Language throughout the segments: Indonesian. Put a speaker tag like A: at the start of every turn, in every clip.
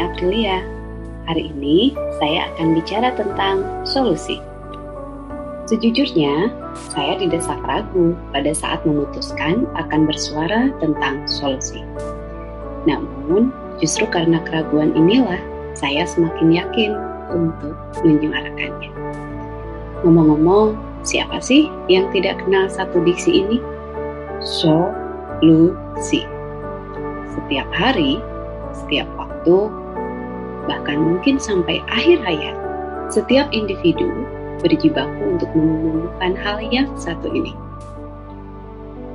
A: Aprilia. Hari ini saya akan bicara tentang solusi. Sejujurnya, saya didesak ragu pada saat memutuskan akan bersuara tentang solusi. Namun, justru karena keraguan inilah saya semakin yakin untuk menyuarakannya. Ngomong-ngomong, siapa sih yang tidak kenal satu diksi ini? Solusi. Setiap hari, setiap waktu, bahkan mungkin sampai akhir hayat, setiap individu berjibaku untuk menemukan hal yang satu ini.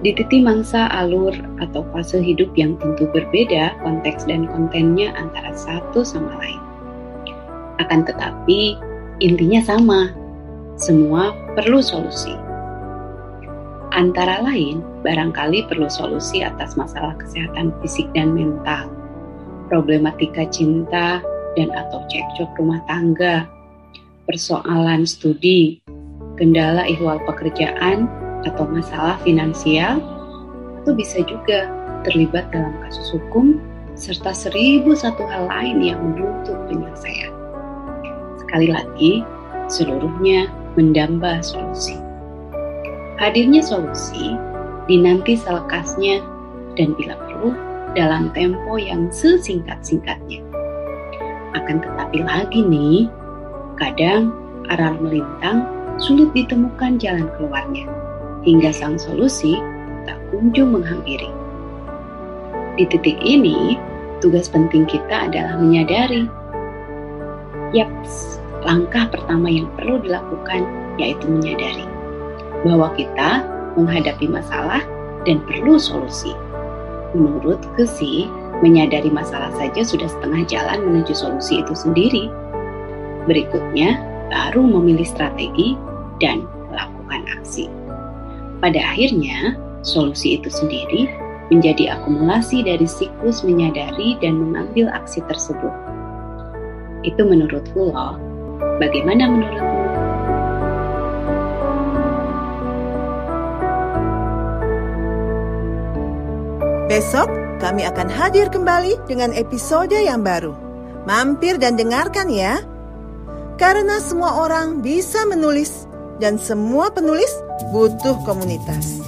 A: Di titik mangsa alur atau fase hidup yang tentu berbeda konteks dan kontennya antara satu sama lain. Akan tetapi, intinya sama, semua perlu solusi. Antara lain, barangkali perlu solusi atas masalah kesehatan fisik dan mental, problematika cinta dan atau cekcok rumah tangga, persoalan studi, kendala ihwal pekerjaan atau masalah finansial, atau bisa juga terlibat dalam kasus hukum serta seribu satu hal lain yang menuntut penyelesaian. Sekali lagi, seluruhnya mendamba solusi. Hadirnya solusi dinanti selekasnya dan bila perlu dalam tempo yang sesingkat-singkatnya. Akan tetapi lagi nih, kadang aral melintang sulit ditemukan jalan keluarnya, hingga sang solusi tak kunjung menghampiri. Di titik ini, tugas penting kita adalah menyadari, yaps, langkah pertama yang perlu dilakukan yaitu menyadari bahwa kita menghadapi masalah dan perlu solusi. Menurut Kesi, menyadari masalah saja sudah setengah jalan menuju solusi itu sendiri. Berikutnya, baru memilih strategi dan melakukan aksi. Pada akhirnya, solusi itu sendiri menjadi akumulasi dari siklus menyadari dan mengambil aksi tersebut. Itu menurutku loh. Bagaimana menurutmu?
B: Besok kami akan hadir kembali dengan episode yang baru. Mampir dan dengarkan ya. Karena semua orang bisa menulis dan semua penulis butuh komunitas.